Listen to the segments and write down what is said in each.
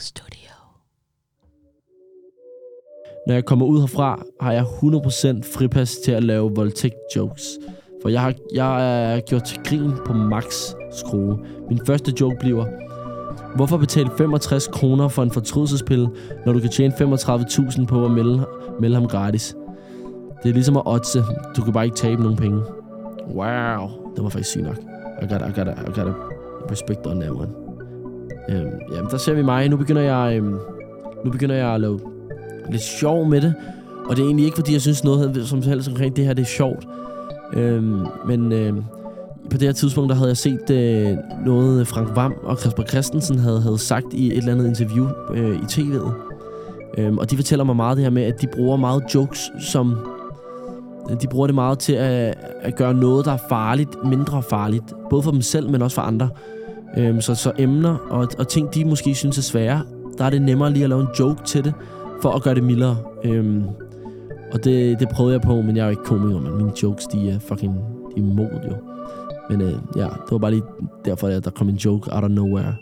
Studio. Når jeg kommer ud herfra, har jeg 100% fripas til at lave voldtægt-jokes. For jeg har, jeg er gjort til grin på max skrue. Min første joke bliver, hvorfor betale 65 kroner for en fortrydelsespille, når du kan tjene 35.000 på at melde, melde ham gratis? Det er ligesom at otse. Du kan bare ikke tabe nogen penge. Wow, det var faktisk sygt nok. I gotta, I gotta, I gotta respect on that one. Øhm, jamen, der ser vi mig. Nu begynder jeg, øhm, nu begynder jeg at lave lidt sjov med det. Og det er egentlig ikke, fordi jeg synes noget som helst omkring det her, det er sjovt. Øhm, men øhm, på det her tidspunkt, der havde jeg set øh, noget øh, Frank Vam og Kasper Christensen havde, havde sagt i et eller andet interview øh, i tv'et. Øhm, og de fortæller mig meget det her med, at de bruger meget jokes som... De bruger det meget til at, at gøre noget, der er farligt, mindre farligt. Både for dem selv, men også for andre. Øhm, så, så emner og, og ting, de måske synes er svære, der er det nemmere lige at lave en joke til det, for at gøre det mildere. Øhm, og det, det prøvede jeg på, men jeg er jo ikke komiker, men mine jokes, de er fucking de er mod jo. Men øh, ja, det var bare lige derfor, at der kom en joke out of nowhere.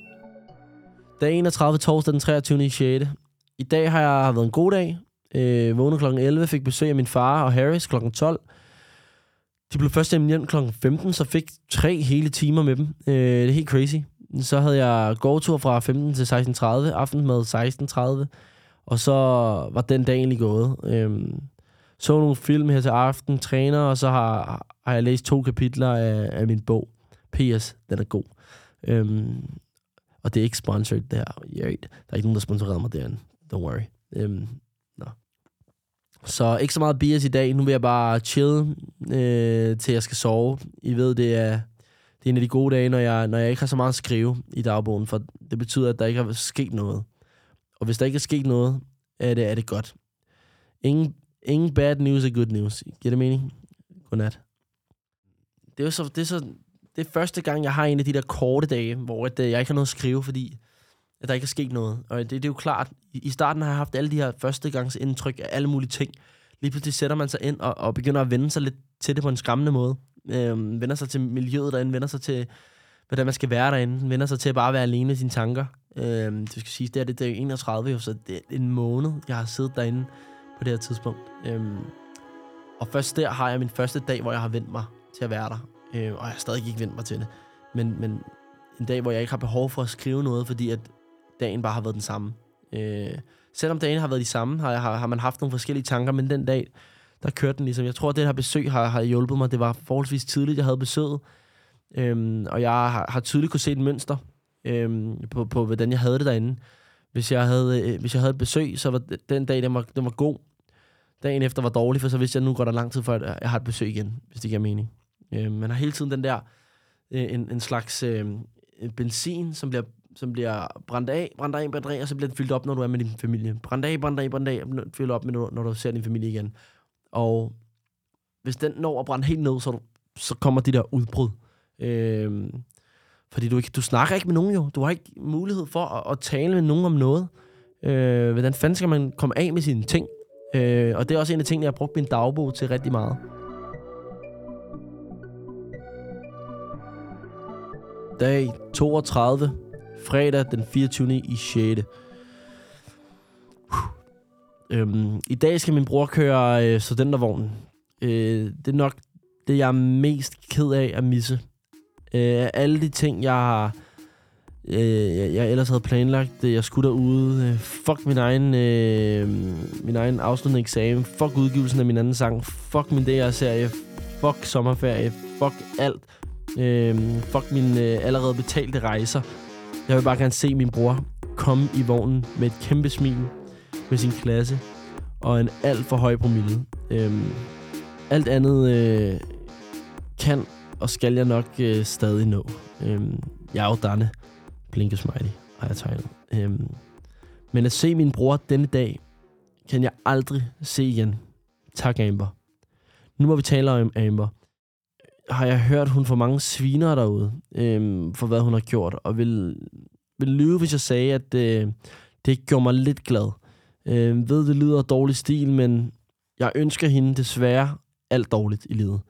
Dag 31, torsdag den 23. 6. I dag har jeg været en god dag. Øh, vågnede kl. 11, fik besøg af min far og Harris kl. 12. De blev først hjem kl. 15, så fik tre hele timer med dem. Øh, det er helt crazy. Så havde jeg gåtur fra 15 til 16.30, aftensmad 16.30, og så var den dag egentlig gået. Øh, så nogle film her til aften, træner, og så har, har jeg læst to kapitler af, af min bog. P.S. Den er god. Øhm, og det er ikke sponsored der. Der er ikke nogen, der sponsorerede mig derinde. Don't worry. Øhm. Så ikke så meget bias i dag. Nu vil jeg bare chill, øh, til jeg skal sove. I ved, det er, det er en af de gode dage, når jeg, når jeg ikke har så meget at skrive i dagbogen, for det betyder, at der ikke er sket noget. Og hvis der ikke er sket noget, er det, er det godt. Ingen, ingen bad news er good news. Giver det mening? Godnat. Det er jo så, det er så, det er første gang, jeg har en af de der korte dage, hvor at, øh, jeg ikke har noget at skrive, fordi at der ikke er sket noget. Og det, det er jo klart, i, i starten har jeg haft alle de her førstegangsindtryk af alle mulige ting. Lige pludselig sætter man sig ind og, og begynder at vende sig lidt til det på en skræmmende måde. Øhm, vender sig til miljøet derinde, vender sig til, hvordan man skal være derinde, vender sig til at bare være alene i sine tanker. Øhm, det skal sige, det er det, det er 31 jo, så det er en måned, jeg har siddet derinde på det her tidspunkt. Øhm, og først der har jeg min første dag, hvor jeg har vendt mig til at være der. Øhm, og jeg har stadig ikke vendt mig til det. Men, men en dag, hvor jeg ikke har behov for at skrive noget, fordi at dagen bare har været den samme. Øh, selvom dagen har været de samme, har, jeg, har, har man haft nogle forskellige tanker, men den dag, der kørte den ligesom. Jeg tror, at det her besøg har, har hjulpet mig. Det var forholdsvis tidligt, jeg havde besøget. Øhm, og jeg har, har tydeligt kunne se et mønster øhm, på, på, hvordan jeg havde det derinde. Hvis jeg havde, øh, hvis jeg havde et besøg, så var den dag, den var, den var god. Dagen efter var dårlig, for så vidste jeg, at nu går der lang tid, før jeg har et besøg igen, hvis det giver mening. Øhm, man har hele tiden den der, øh, en, en slags øh, benzin, som bliver, som bliver brændt af, brændt af, brændt af, og så bliver den fyldt op, når du er med din familie. Brændt af, brændt af, brændt af, fyldt op, med, når du ser din familie igen. Og hvis den når at brænde helt ned, så, du, så kommer de der udbrud. Øh, fordi du, ikke, du snakker ikke med nogen jo. Du har ikke mulighed for at, at tale med nogen om noget. Øh, hvordan fanden skal man komme af med sine ting? Øh, og det er også en af tingene, jeg har brugt min dagbog til rigtig meget. Dag 32. Fredag den 24. i 6. Øhm, I dag skal min bror køre øh, studentervognen. Øh, det er nok det, jeg er mest ked af at misse. Øh, alle de ting, jeg har... Øh, jeg, jeg ellers havde planlagt, det jeg skulle derude. Øh, fuck min egen, øh, min egen afsluttende eksamen. Fuck udgivelsen af min anden sang. Fuck min DR-serie. Fuck sommerferie. Fuck alt. Øh, fuck mine øh, allerede betalte rejser. Jeg vil bare gerne se min bror komme i vognen med et kæmpe smil med sin klasse og en alt for høj promille. Øhm, alt andet øh, kan og skal jeg nok øh, stadig nå. Øhm, jeg er jo Danne. Blinke smiley har jeg tegnet. Øhm, men at se min bror denne dag, kan jeg aldrig se igen. Tak, Amber. Nu må vi tale om Amber. Har jeg hørt, hun får mange sviner derude, øh, for hvad hun har gjort, og vil, vil lyve, hvis jeg sagde, at øh, det gjorde mig lidt glad. Øh, ved, det lyder dårlig stil, men jeg ønsker hende desværre alt dårligt i livet.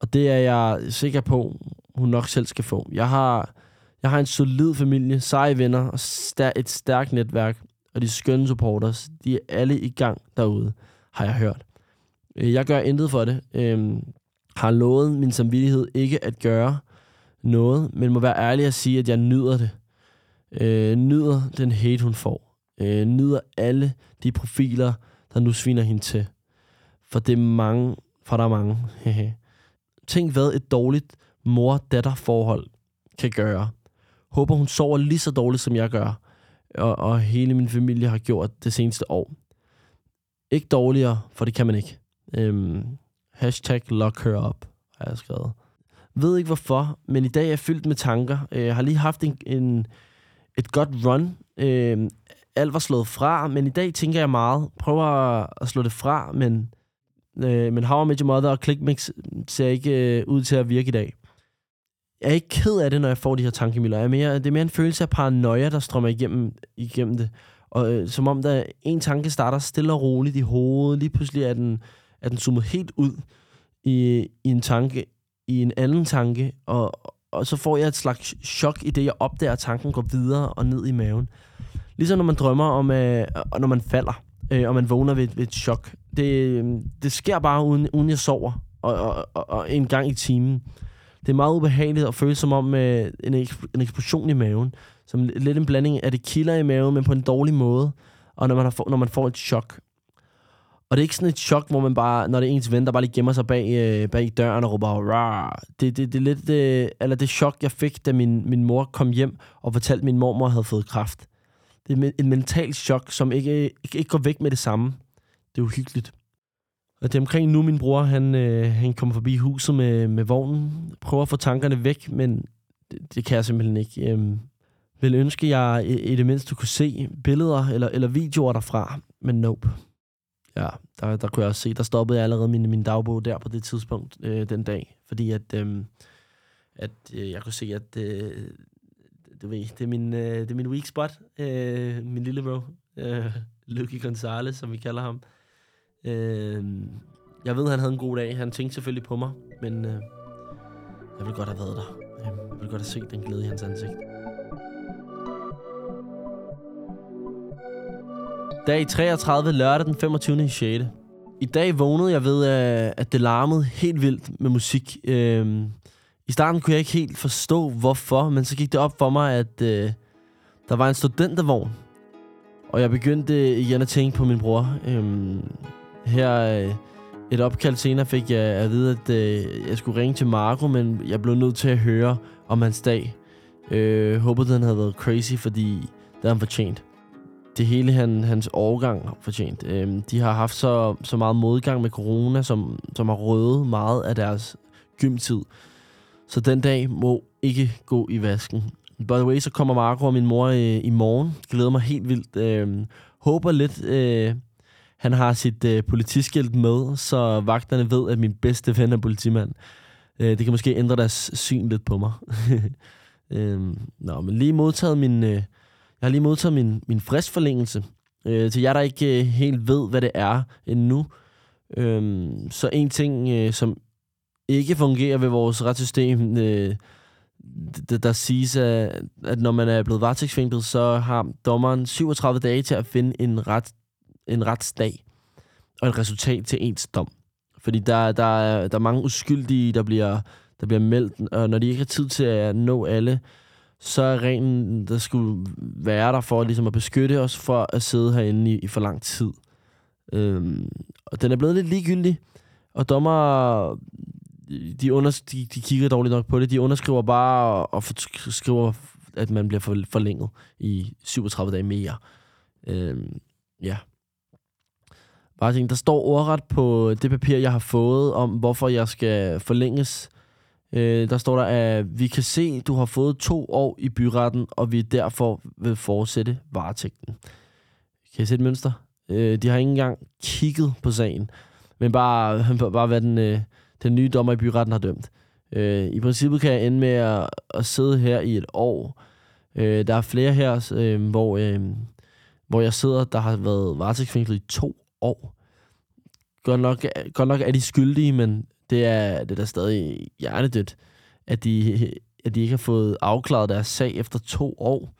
Og det er jeg sikker på, hun nok selv skal få. Jeg har, Jeg har en solid familie, seje venner og stær- et stærkt netværk, og de skønne supporters, de er alle i gang derude, har jeg hørt. Øh, jeg gør intet for det. Øhm, har lovet min samvittighed ikke at gøre noget, men må være ærlig at sige, at jeg nyder det. Øh, nyder den hate, hun får. Øh, nyder alle de profiler, der nu sviner hende til. For det er mange, for der er mange. Tænk, hvad et dårligt mor-datter-forhold kan gøre. Håber, hun sover lige så dårligt, som jeg gør, og, og hele min familie har gjort det seneste år. Ikke dårligere, for det kan man ikke. Øhm, hashtag lock her up, har jeg skrevet. Ved ikke hvorfor, men i dag er jeg fyldt med tanker. Jeg har lige haft en, en, et godt run. Øh, alt var slået fra, men i dag tænker jeg meget. Prøver at, at slå det fra, men, øh, men How I Met Your Mother og Clickmix ser ikke øh, ud til at virke i dag. Jeg er ikke ked af det, når jeg får de her tankemøller. Jeg er mere, det er mere en følelse af paranoia, der strømmer igennem, igennem det. Og øh, som om der en tanke starter stille og roligt i hovedet. Lige pludselig er den, at den zoomet helt ud i, i en tanke, i en anden tanke, og, og så får jeg et slags chok i det, jeg opdager, at tanken går videre og ned i maven. Ligesom når man drømmer om, øh, og når man falder, øh, og man vågner ved, et- ved et chok. Det, øh, det sker bare, uden, uden jeg sover, og, og, og, og en gang i timen. Det er meget ubehageligt at føle som om øh, en, en eksplosion i maven. Som lidt en blanding af det kilder i maven, men på en dårlig måde. Og når man, har, når man får et chok. Og det er ikke sådan et chok, hvor man bare, når det er ens ven, der bare lige gemmer sig bag, øh, bag døren og råber, Rar. Det, det, det er lidt, øh, eller det chok, jeg fik, da min, min mor kom hjem og fortalte, at min mormor havde fået kræft. Det er et mentalt chok, som ikke, ikke, ikke går væk med det samme. Det er uhyggeligt. Og det er omkring nu, min bror, han, øh, han kommer forbi huset med, med vognen, prøver at få tankerne væk, men det, det kan jeg simpelthen ikke. Øhm, vil ønske, jeg i, i det mindste kunne se billeder eller, eller videoer derfra, men nope. Ja, der, der kunne jeg også se, der stoppede jeg allerede min, min dagbog der på det tidspunkt øh, den dag, fordi at, øh, at øh, jeg kunne se, at øh, du ved, det er min, øh, det er min weak spot, øh, min lille bro, øh, Lucky Gonzalez, som vi kalder ham. Øh, jeg ved, han havde en god dag. Han tænkte selvfølgelig på mig, men øh, jeg ville godt have været der. Øh, jeg ville godt have set den glæde i hans ansigt. Dag 33, lørdag den 25. 6. I dag vågnede jeg ved, at det larmede helt vildt med musik. Øhm, I starten kunne jeg ikke helt forstå, hvorfor, men så gik det op for mig, at øh, der var en studentervogn. Og jeg begyndte øh, igen at tænke på min bror. Øhm, her øh, et opkald senere fik jeg at vide, at øh, jeg skulle ringe til Marco, men jeg blev nødt til at høre om hans dag. Øh, håbede, den havde været crazy, fordi det havde han fortjent det hele han, hans årgang har fortjent. Øhm, de har haft så, så meget modgang med corona, som, som har røvet meget af deres gymtid. Så den dag må ikke gå i vasken. By the way, så kommer Marco og min mor øh, i morgen. Glæder mig helt vildt. Øhm, håber lidt, øh, han har sit øh, politiskilt med, så vagterne ved, at min bedste ven er politimand. Øh, det kan måske ændre deres syn lidt på mig. øhm, nå, men lige modtaget min... Øh, jeg har lige modtaget min, min fristforlængelse. Øh, til jer, der ikke øh, helt ved, hvad det er endnu. Øh, så en ting, øh, som ikke fungerer ved vores retssystem, øh, d- der siges, at, at når man er blevet varetægtsfængslet, så har dommeren 37 dage til at finde en, ret, en retsdag og et resultat til ens dom. Fordi der, der, er, der er mange uskyldige, der bliver, der bliver meldt, og når de ikke har tid til at nå alle, så er reglen, der skulle være der for ligesom at beskytte os for at sidde herinde i, i for lang tid. Øhm, og den er blevet lidt ligegyldig, og dommer, de, under, de, de kigger dårligt nok på det, de underskriver bare og og skriver, at man bliver for, forlænget i 37 dage mere. Øhm, ja. Bare tænk, der står ordret på det papir, jeg har fået, om hvorfor jeg skal forlænges Øh, der står der, at vi kan se, at du har fået to år i byretten, og vi derfor vil fortsætte varetægten. Kan I se et mønster? Øh, de har ikke engang kigget på sagen, men bare, bare hvad den, øh, den nye dommer i byretten har dømt. Øh, I princippet kan jeg ende med at, at sidde her i et år. Øh, der er flere her, øh, hvor, øh, hvor jeg sidder, der har været varetægtsfængslet i to år. Godt nok, godt nok er de skyldige, men det er, det er da stadig hjernedødt, at de at de ikke har fået afklaret deres sag efter to år.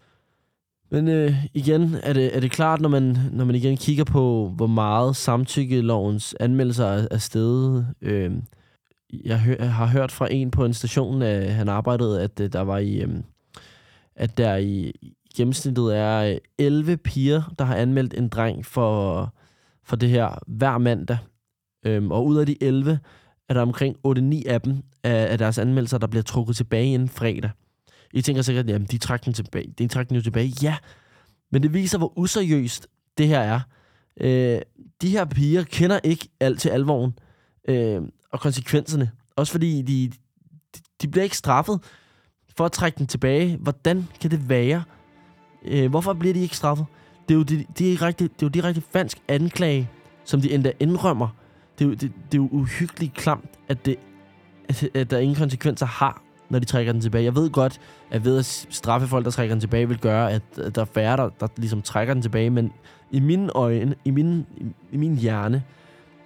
Men øh, igen er det, er det klart, når man, når man igen kigger på, hvor meget samtykkelovens anmeldelser er, er steget. Øh, jeg, hø- jeg har hørt fra en på en station, at han arbejdede, at øh, der var i, øh, at der i gennemsnittet er øh, 11 piger, der har anmeldt en dreng for, for det her hver mandag. Øhm, og ud af de 11 er der omkring 8-9 af dem af, af deres anmeldelser, der bliver trukket tilbage inden fredag. I tænker sikkert, jamen de trækker den tilbage. De trak den jo tilbage. Ja, men det viser, hvor useriøst det her er. Øh, de her piger kender ikke alt til alvoren øh, og konsekvenserne. Også fordi de, de, de bliver ikke straffet for at trække den tilbage. Hvordan kan det være? Øh, hvorfor bliver de ikke straffet? Det er jo det, direkte, det er jo direkte fransk anklage, som de endda indrømmer. Det det, det er jo uhyggeligt klamt, at, det, at, at der ingen konsekvenser har, når de trækker den tilbage. Jeg ved godt, at ved at straffe folk, der trækker den tilbage, vil gøre, at, at der er færre, der, der ligesom trækker den tilbage. Men i mine øjne, i min, i, i min hjerne,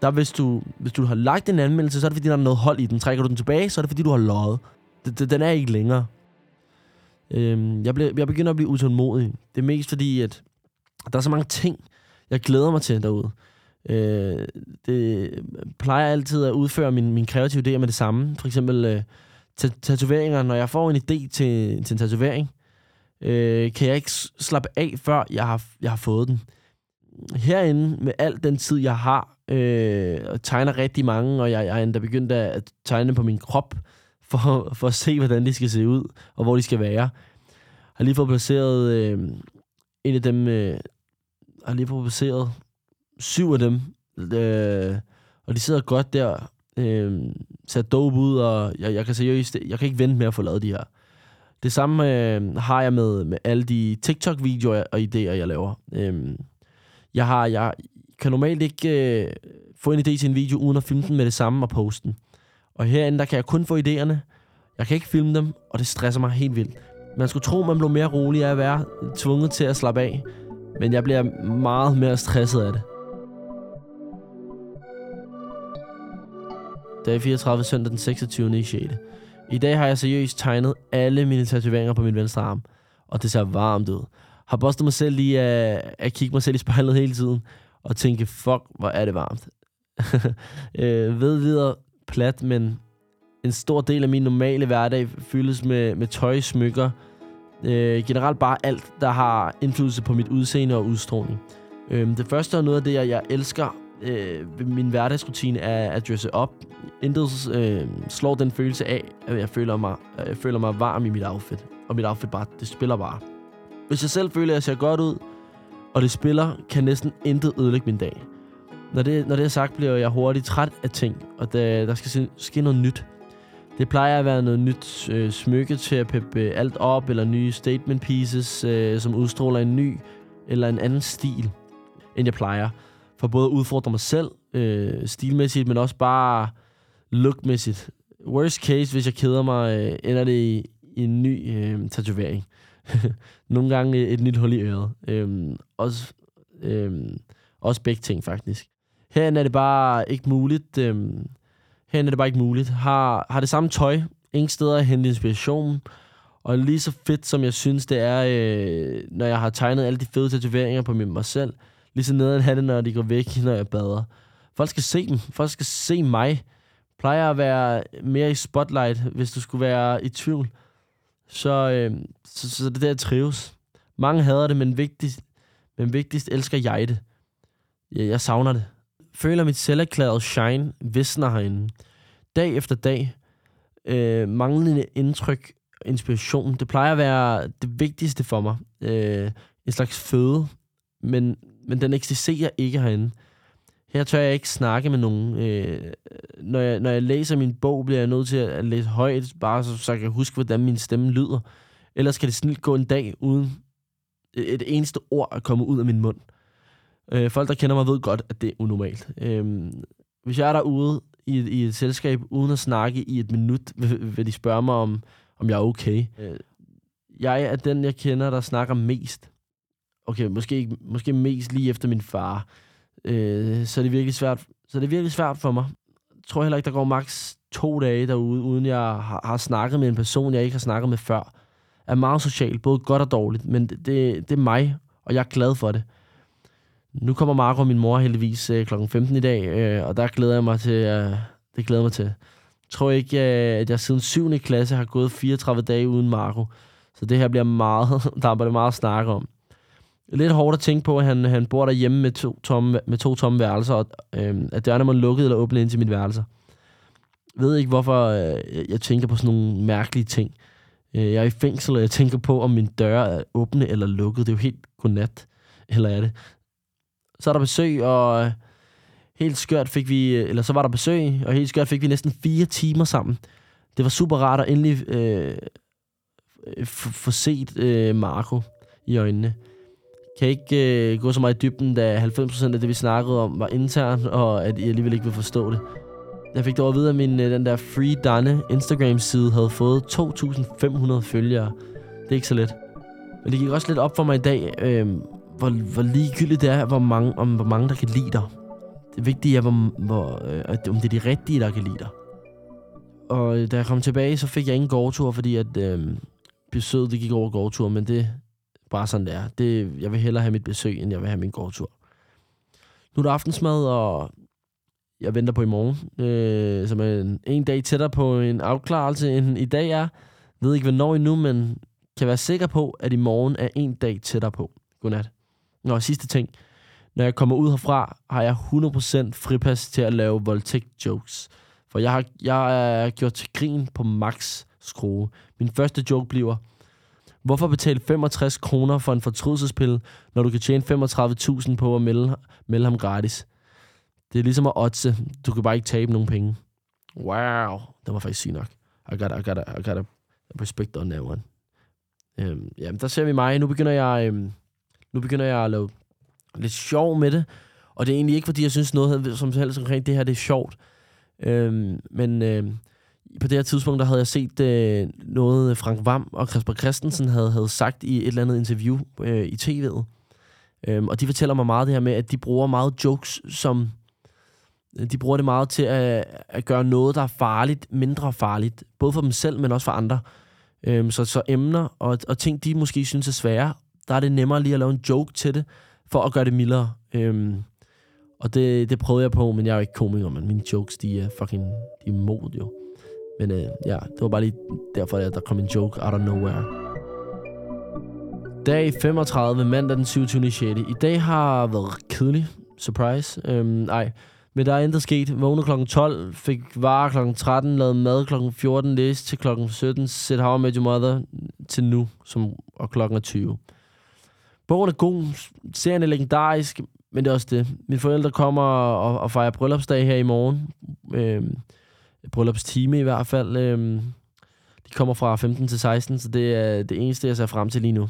der hvis du, hvis du har lagt en anmeldelse, så er det fordi, der er noget hold i den. Trækker du den tilbage, så er det fordi, du har løjet. Den er ikke længere. Øhm, jeg, bliver, jeg begynder at blive utålmodig. Det er mest fordi, at der er så mange ting, jeg glæder mig til derude. Øh, det plejer altid at udføre min, min kreative idéer med det samme. For eksempel øh, tatoveringer. Når jeg får en idé til, til en tatovering, øh, kan jeg ikke slappe af, før jeg har, jeg har fået den. Herinde, med al den tid, jeg har, øh, og tegner rigtig mange, og jeg, jeg er endda begyndt at tegne på min krop, for, for at se, hvordan de skal se ud, og hvor de skal være. Jeg har lige fået placeret øh, en af dem, øh, har lige fået placeret syv af dem, øh, og de sidder godt der, øh, sat dope ud, og jeg, jeg kan seriøst, jeg kan ikke vente med at få lavet de her. Det samme øh, har jeg med, med alle de TikTok-videoer og idéer, jeg laver. Øh, jeg, har, jeg kan normalt ikke øh, få en idé til en video, uden at filme den med det samme og poste den. Og herinde, der kan jeg kun få idéerne. Jeg kan ikke filme dem, og det stresser mig helt vildt. Man skulle tro, man blev mere rolig af at være tvunget til at slappe af. Men jeg bliver meget mere stresset af det. Dag 34, søndag den 26. i 6. I dag har jeg seriøst tegnet alle mine tatoveringer på min venstre arm. Og det ser varmt ud. Har bostet mig selv lige at, at kigge mig selv i spejlet hele tiden. Og tænke, fuck, hvor er det varmt. øh, ved videre plat, men en stor del af min normale hverdag fyldes med, med tøj, smykker, øh, generelt bare alt, der har indflydelse på mit udseende og udstråling. Øh, det første og noget af det, jeg, jeg elsker øh, min hverdagsrutine, er at dresse op. Intet øh, slår den følelse af, at jeg føler, mig, jeg føler mig varm i mit outfit. Og mit outfit bare, det spiller bare. Hvis jeg selv føler, at jeg ser godt ud, og det spiller, kan næsten intet ødelægge min dag. Når det, når det er sagt, bliver jeg hurtigt træt af ting, og der, der skal ske noget nyt. Det plejer at være noget nyt øh, smykke til at peppe alt op, eller nye statement pieces, øh, som udstråler en ny eller en anden stil, end jeg plejer. For både at udfordre mig selv øh, stilmæssigt, men også bare lookmæssigt. Worst case, hvis jeg keder mig, øh, ender det i, i en ny øh, tatovering. Nogle gange øh, et nyt hul i øret. Øh, også, øh, også begge ting, faktisk. Herinde er det bare ikke muligt. Øh, herinde er det bare ikke muligt. Har, har det samme tøj. Ingen steder at hente inspiration. Og lige så fedt, som jeg synes, det er, øh, når jeg har tegnet alle de fede tatoveringer på mig selv. Lige så nederen have det, når de går væk, når jeg bader. Folk skal se dem. Folk skal se mig. Plejer at være mere i spotlight, hvis du skulle være i tvivl. Så, øh, så, så det der trives. Mange hader det, men vigtigst, men vigtigst elsker jeg det. Ja, jeg savner det føler mit selverklærede shine visner herinde. Dag efter dag. Øh, manglende indtryk, inspiration. Det plejer at være det vigtigste for mig. Øh, en slags føde. Men, men den eksisterer ikke herinde. Her tør jeg ikke snakke med nogen. Øh, når, jeg, når jeg læser min bog, bliver jeg nødt til at læse højt, bare så, så jeg kan huske, hvordan min stemme lyder. Ellers kan det snilt gå en dag uden et eneste ord at komme ud af min mund. Øh, folk, der kender mig, ved godt, at det er unormalt. Øh, hvis jeg er derude i, i et selskab, uden at snakke i et minut, vil, vil de spørge mig, om, om jeg er okay. Øh, jeg er den, jeg kender, der snakker mest. Okay, måske, måske mest lige efter min far. Øh, så er det virkelig svært, så er det virkelig svært for mig. Jeg tror heller ikke, der går maks to dage derude, uden jeg har, har snakket med en person, jeg ikke har snakket med før. Er meget social, både godt og dårligt, men det, det, det er mig, og jeg er glad for det. Nu kommer Marco og min mor heldigvis øh, kl. 15 i dag, øh, og der glæder jeg mig til, øh, det glæder mig til. Jeg tror ikke, øh, at jeg siden 7. klasse har gået 34 dage uden Marco. Så det her bliver meget, der er meget at snakke om. Lidt hårdt at tænke på, at han, han bor derhjemme med to tomme, med to tomme værelser, og øh, at dørene må lukket eller åbne ind til mit værelse. Jeg ved ikke, hvorfor øh, jeg tænker på sådan nogle mærkelige ting. Øh, jeg er i fængsel, og jeg tænker på, om min dør er åbne eller lukket. Det er jo helt godnat. Eller er det? Så er der besøg, og øh, helt skørt fik vi, øh, eller så var der besøg, og helt skørt fik vi næsten fire timer sammen. Det var super rart at endelig øh, få set øh, Marco i øjnene. Kan ikke øh, gå så meget i dybden, da 90% af det, vi snakkede om, var internt, og at I alligevel ikke vil forstå det. Jeg fik dog at vide, at min, øh, den der Free Danne Instagram-side havde fået 2.500 følgere. Det er ikke så let. Men det gik også lidt op for mig i dag, øh, hvor, hvor ligegyldigt det er, hvor mange, om hvor mange, der kan lide dig. Det vigtige er, hvor, hvor, øh, om det er de rigtige, der kan lide dig. Og øh, da jeg kom tilbage, så fik jeg ingen gårdtur, fordi at øh, besøget det gik over gårdtur, men det bare sådan, det er. Det, jeg vil hellere have mit besøg, end jeg vil have min gårdtur. Nu er der aftensmad, og jeg venter på i morgen, øh, som er en, en dag tættere på en afklarelse, end i dag er. Jeg ved ikke, hvornår endnu, men kan være sikker på, at i morgen er en dag tættere på. Godnat. Nå, sidste ting. Når jeg kommer ud herfra, har jeg 100% fripas til at lave voldtægt-jokes. For jeg har, jeg er gjort til grin på max skrue. Min første joke bliver, hvorfor betale 65 kroner for en fortrydelsespille, når du kan tjene 35.000 på at melde, melde ham gratis? Det er ligesom at otse. Du kan bare ikke tabe nogen penge. Wow. Det var faktisk sygt nok. I got, I got, I got a respect on that one. Øhm, jamen, der ser vi mig. Nu begynder jeg, øhm, nu begynder jeg at lave lidt sjov med det. Og det er egentlig ikke, fordi jeg synes noget som helst omkring det her, det er sjovt. Øhm, men øhm, på det her tidspunkt, der havde jeg set øh, noget øh, Frank Vam og Kasper Christensen havde, havde sagt i et eller andet interview øh, i tv'et. Øhm, og de fortæller mig meget det her med, at de bruger meget jokes som øh, de bruger det meget til at, at gøre noget, der er farligt, mindre farligt. Både for dem selv, men også for andre. Øhm, så, så emner og, og ting, de måske synes er svære, der er det nemmere lige at lave en joke til det, for at gøre det mildere. Øhm, og det, det prøvede jeg på, men jeg er jo ikke komiker, men mine jokes, de er fucking de er mod jo. Men øh, ja, det var bare lige derfor, at der kom en joke out of nowhere. Dag 35, mandag den 27. 6. I dag har været kedelig. Surprise. Øhm, nej, men der er intet sket. Vågnede kl. 12, fik varer kl. 13, lavede mad kl. 14, læste til kl. 17, set How I Met Your Mother til nu, som, og klokken er 20. Bogen er god, serien er legendarisk, men det er også det. Mine forældre kommer og, og fejrer bryllupsdag her i morgen. Øhm, bryllupstime i hvert fald. Øhm, de kommer fra 15 til 16, så det er det eneste, jeg ser frem til lige nu.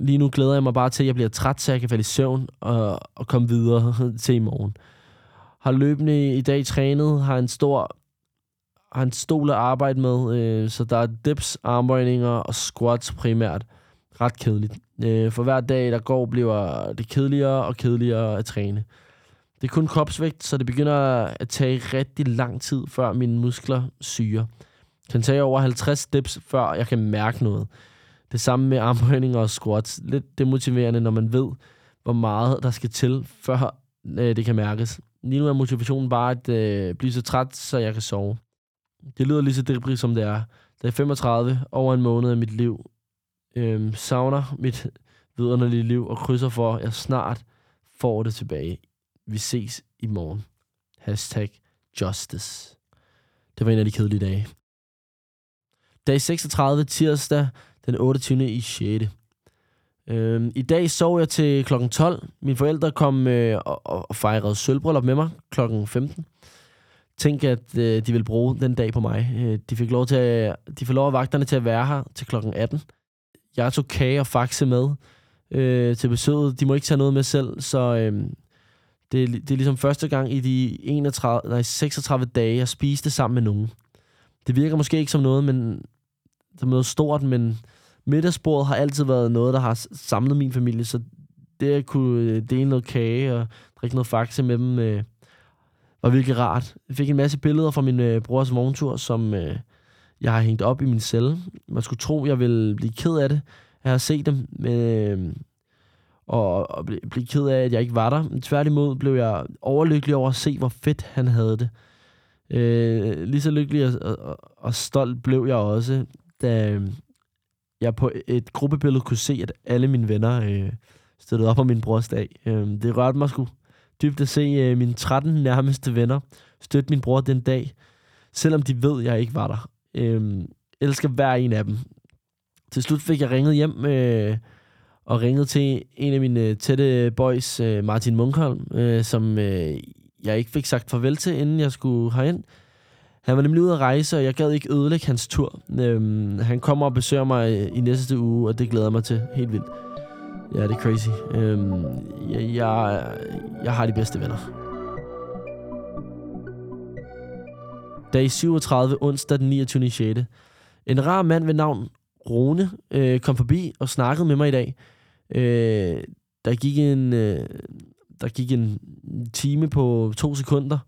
Lige nu glæder jeg mig bare til, at jeg bliver træt, så jeg kan falde i søvn og, og komme videre til i morgen har løbende i dag trænet, har en stor har en stol at arbejde med, øh, så der er dips, armbøjninger og squats primært. Ret kedeligt. Øh, for hver dag, der går, bliver det kedeligere og kedeligere at træne. Det er kun kropsvægt, så det begynder at tage rigtig lang tid, før mine muskler syrer. Den kan tage over 50 dips, før jeg kan mærke noget. Det samme med armbøjninger og squats. Lidt demotiverende, når man ved, hvor meget der skal til, før øh, det kan mærkes. Lige nu er motivationen bare at øh, blive så træt, så jeg kan sove. Det lyder lige så debris, som det er. Det er 35, over en måned af mit liv. øh, savner mit vidunderlige liv og krydser for, at jeg snart får det tilbage. Vi ses i morgen. Hashtag justice. Det var en af de kedelige dage. Dag 36, tirsdag, den 28. i 6. Øhm, I dag sov jeg til klokken 12. Mine forældre kom øh, og, og fejrede sølvbryllup med mig klokken 15. Tænk, at øh, de vil bruge den dag på mig. Øh, de fik lov til at, de får lov af vagterne til at være her til klokken 18. Jeg tog kage og faxe med øh, til besøget. De må ikke tage noget med selv, så øh, det, det er ligesom første gang i de 31, nej, 36 dage, jeg spiste sammen med nogen. Det virker måske ikke som noget, men som noget stort, men middagsbordet har altid været noget, der har samlet min familie, så det at kunne øh, dele noget kage og drikke noget faxe med dem, øh, var virkelig rart. Jeg fik en masse billeder fra min øh, brors vogntur, som øh, jeg har hængt op i min celle. Man skulle tro, jeg ville blive ked af det, at have set dem, men, øh, og, og blive, ble ked af, at jeg ikke var der. Men tværtimod blev jeg overlykkelig over at se, hvor fedt han havde det. Øh, lige så lykkelig og, og, og stolt blev jeg også, da øhm, jeg på et gruppebillede kunne se, at alle mine venner øh, støttede op på min brors dag. Øh, det rørte mig sgu dybt at se øh, mine 13 nærmeste venner støtte min bror den dag, selvom de ved, at jeg ikke var der. Øh, elsker hver en af dem. Til slut fik jeg ringet hjem øh, og ringet til en af mine øh, tætte boys, øh, Martin Munkholm, øh, som jeg ikke fik sagt farvel til, inden jeg skulle herind. Han var nemlig ude at rejse, og jeg gad ikke ødelægge hans tur. Øhm, han kommer og besøger mig i næste uge, og det glæder mig til helt vildt. Ja, det er crazy. Øhm, jeg, jeg, jeg har de bedste venner. Dag 37, onsdag den 29. 6. En rar mand ved navn Rune øh, kom forbi og snakkede med mig i dag. Øh, der gik en... Øh, der gik en time på to sekunder,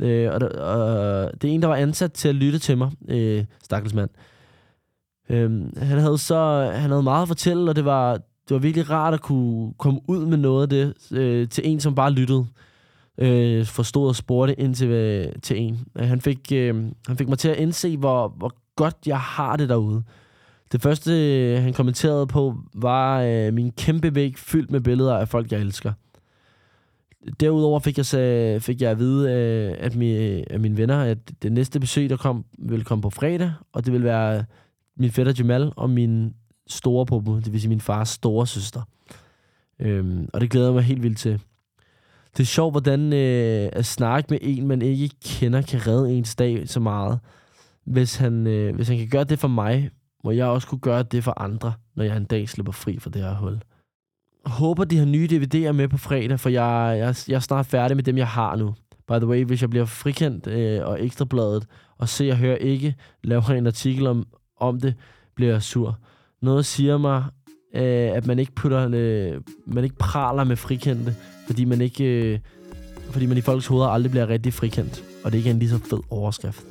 øh, og, der, og det er en, der var ansat til at lytte til mig, øh, stakkels mand. Øh, han havde så han havde meget at fortælle, og det var, det var virkelig rart at kunne komme ud med noget af det øh, til en, som bare lyttede. Øh, forstod og spurgte ind til, øh, til en. Han fik, øh, han fik mig til at indse, hvor, hvor godt jeg har det derude. Det første, øh, han kommenterede på, var øh, min kæmpe væg fyldt med billeder af folk, jeg elsker. Derudover fik jeg, fik jeg at vide øh, at, mi, af mine venner, at det næste besøg, der kom, ville komme på fredag, og det vil være min fætter Jamal og min store popo, det vil sige min fars store søster. Øhm, og det glæder jeg mig helt vildt til. Det er sjovt, hvordan øh, at snakke med en, man ikke kender, kan redde ens dag så meget. Hvis han, øh, hvis han kan gøre det for mig, må jeg også kunne gøre det for andre, når jeg en dag slipper fri fra det her hul håber, de har nye DVD'er med på fredag, for jeg, jeg, jeg er snart færdig med dem, jeg har nu. By the way, hvis jeg bliver frikendt øh, og ekstrabladet, og ser og hører ikke, laver en artikel om, om det, bliver jeg sur. Noget siger mig, øh, at man ikke putter, øh, man ikke praler med frikendte, fordi man ikke, øh, fordi man i folks hoveder aldrig bliver rigtig frikendt, og det ikke er en lige så fed overskrift.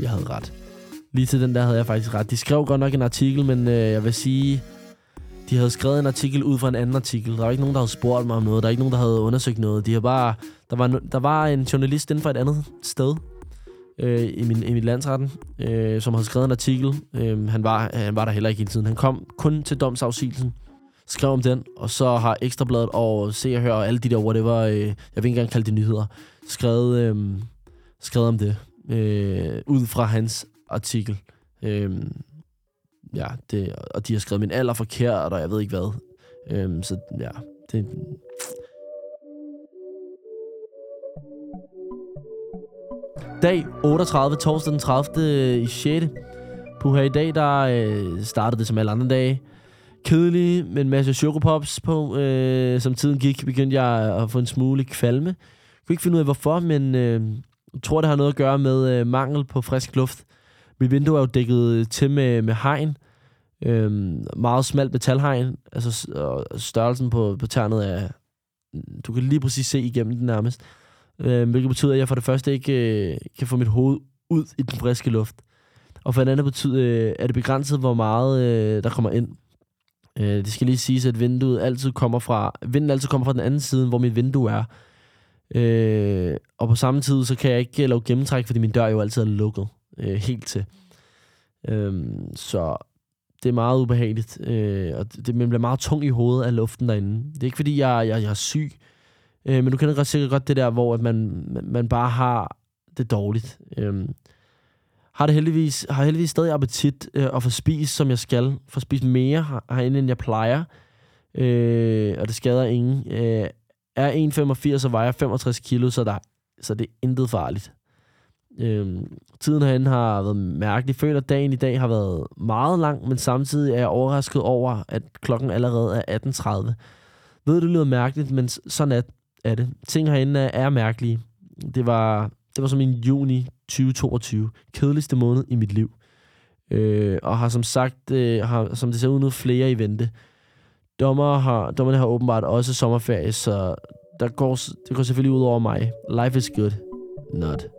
Jeg havde ret. Lige til den der havde jeg faktisk ret. De skrev godt nok en artikel, men øh, jeg vil sige, de havde skrevet en artikel ud fra en anden artikel. Der var ikke nogen, der havde spurgt mig om noget. Der er ikke nogen, der havde undersøgt noget. De har bare, der, var, der var en journalist inden for et andet sted øh, i, min, i mit landsretten, øh, som havde skrevet en artikel. Øh, han, var, han var der heller ikke hele tiden. Han kom kun til domsafsigelsen, skrev om den, og så har Ekstrabladet og Se og Hør og alle de der whatever, øh, jeg vil ikke engang kalde det nyheder, skrevet, øh, skrevet om det øh, ud fra hans artikel. Øhm, ja, det, og de har skrevet min alder forkert, og jeg ved ikke hvad. Øhm, så ja, det... Dag 38, torsdag den 30. Øh, i 6. Puha, i dag, der øh, startede det som alle andre dage. Kedelig, med en masse chokopops på. Øh, som tiden gik, begyndte jeg at få en smule kvalme. Jeg kunne ikke finde ud af, hvorfor, men øh, jeg tror, det har noget at gøre med øh, mangel på frisk luft. Mit vindue er jo dækket til med, med hegn. Øhm, meget smalt metalhegn. Altså størrelsen på, på tærnet er... Du kan lige præcis se igennem den nærmest. Øhm, hvilket betyder, at jeg for det første ikke øh, kan få mit hoved ud i den friske luft. Og for det andet betyder, øh, er det begrænset, hvor meget øh, der kommer ind. Øh, det skal lige siges, at vinduet altid kommer fra, vinden altid kommer fra den anden side, hvor mit vindue er. Øh, og på samme tid, så kan jeg ikke lave gennemtræk, fordi min dør jo altid er lukket øh, helt til. Øhm, så det er meget ubehageligt, øh, og det, man bliver meget tung i hovedet af luften derinde. Det er ikke, fordi jeg, jeg, jeg er syg, øh, men du kender sikkert godt det der, hvor at man, man bare har det dårligt. Øh, har det heldigvis, har heldigvis stadig appetit øh, og får spist, som jeg skal. Får spist mere herinde, end jeg plejer. Øh, og det skader ingen. Øh, er 1,85 og vejer 65 kilo, så, der, så det er intet farligt. Øhm, tiden herinde har været mærkelig. Jeg føler, at dagen i dag har været meget lang, men samtidig er jeg overrasket over, at klokken allerede er 18.30. Ved det lyder mærkeligt, men sådan er, er det. Ting herinde er, er mærkelige. Det var, det var som en juni 2022. Kedeligste måned i mit liv. Øh, og har som sagt, øh, har, som det ser ud nu, flere i vente. Dommer har, dommerne har åbenbart også sommerferie, så der går, det går selvfølgelig ud over mig. Life is good. not.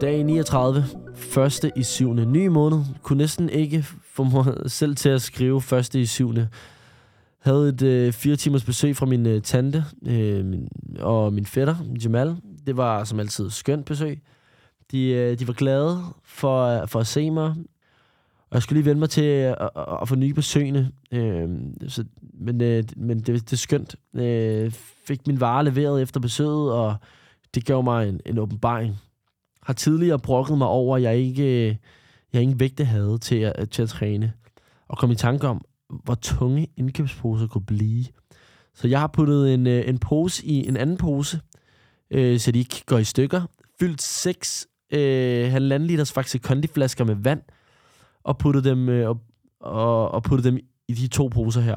Dag 39, første i syvende. Ny måned. Kunne næsten ikke få mig selv til at skrive første i syvende. Havde et øh, fire timers besøg fra min øh, tante øh, min, og min fætter, Jamal. Det var som altid skønt besøg. De, øh, de var glade for, for at se mig. Og jeg skulle lige vende mig til øh, at, at, at få nye besøgende. Øh, så, men øh, men det, det er skønt. Øh, fik min vare leveret efter besøget, og det gav mig en, en åbenbaring. Har tidligere brokket mig over, at jeg ikke, øh, jeg ingen vægte havde til at, øh, til at træne. Og kom i tanke om, hvor tunge indkøbsposer kunne blive. Så jeg har puttet en, øh, en pose i en anden pose, øh, så de ikke går i stykker. Fyldt seks øh, halvanden liters Faxe Kondi-flasker med vand, og puttet dem, øh, og, og, og puttet dem i de to poser her.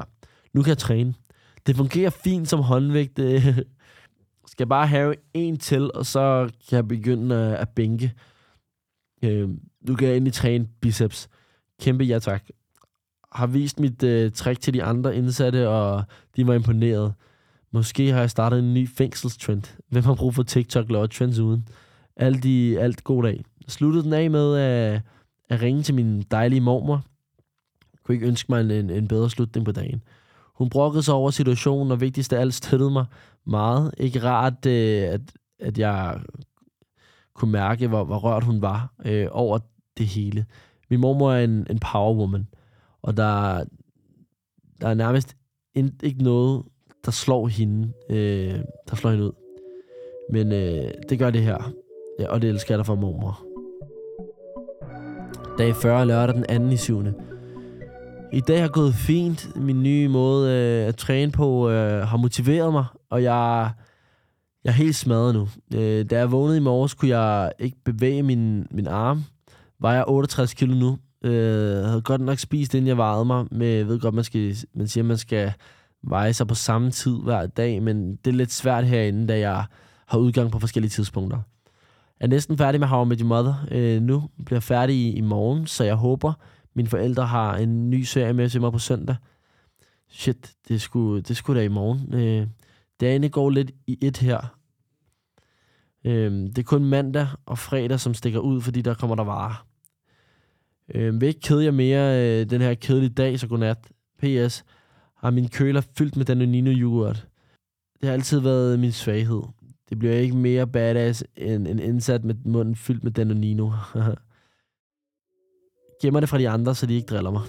Nu kan jeg træne. Det fungerer fint som håndvægt. Øh, skal bare have en til, og så kan jeg begynde at, at bænke. Øh, nu kan jeg endelig træne biceps. Kæmpe ja tak. Har vist mit øh, trick til de andre indsatte, og de var imponeret. Måske har jeg startet en ny fængselstrend. Hvem har brug for TikTok laver trends uden? Alt, i, alt god dag. Sluttede den af med at, at ringe til min dejlige mormor. Jeg kunne ikke ønske mig en, en bedre slutning på dagen. Hun brokkede sig over situationen, og vigtigst af alt støttede mig meget. Ikke rart, øh, at, at jeg kunne mærke, hvor, hvor rørt hun var øh, over det hele. Min mormor er en, en power woman, og der, der er nærmest ikke noget, der slår hende, øh, der slår hende ud. Men øh, det gør det her, ja, og det elsker jeg dig for mormor. Dag 40 lørdag den 2. i 7. I dag har gået fint. Min nye måde øh, at træne på øh, har motiveret mig, og jeg, jeg er helt smadret nu. Øh, da jeg vågnede i morges, kunne jeg ikke bevæge min, min arm. Var jeg 68 kilo nu. Øh, havde godt nok spist, inden jeg vejede mig. Men jeg ved godt, man, skal, man siger, man skal veje sig på samme tid hver dag, men det er lidt svært herinde, da jeg har udgang på forskellige tidspunkter. Jeg er næsten færdig med How I Met Your Mother øh, nu. Bliver færdig i, i morgen, så jeg håber, mine forældre har en ny serie med til mig på søndag. Shit, det skulle det skulle da i morgen. Øh, dagene går lidt i et her. Øhm, det er kun mandag og fredag, som stikker ud, fordi der kommer der varer. Øhm, vil ikke kede jer mere øh, den her kedelige dag, så godnat. P.S. Har min køler fyldt med Danonino yoghurt. Det har altid været min svaghed. Det bliver ikke mere badass end en indsat med munden fyldt med Danonino. Gemmer det fra de andre, så de ikke driller mig.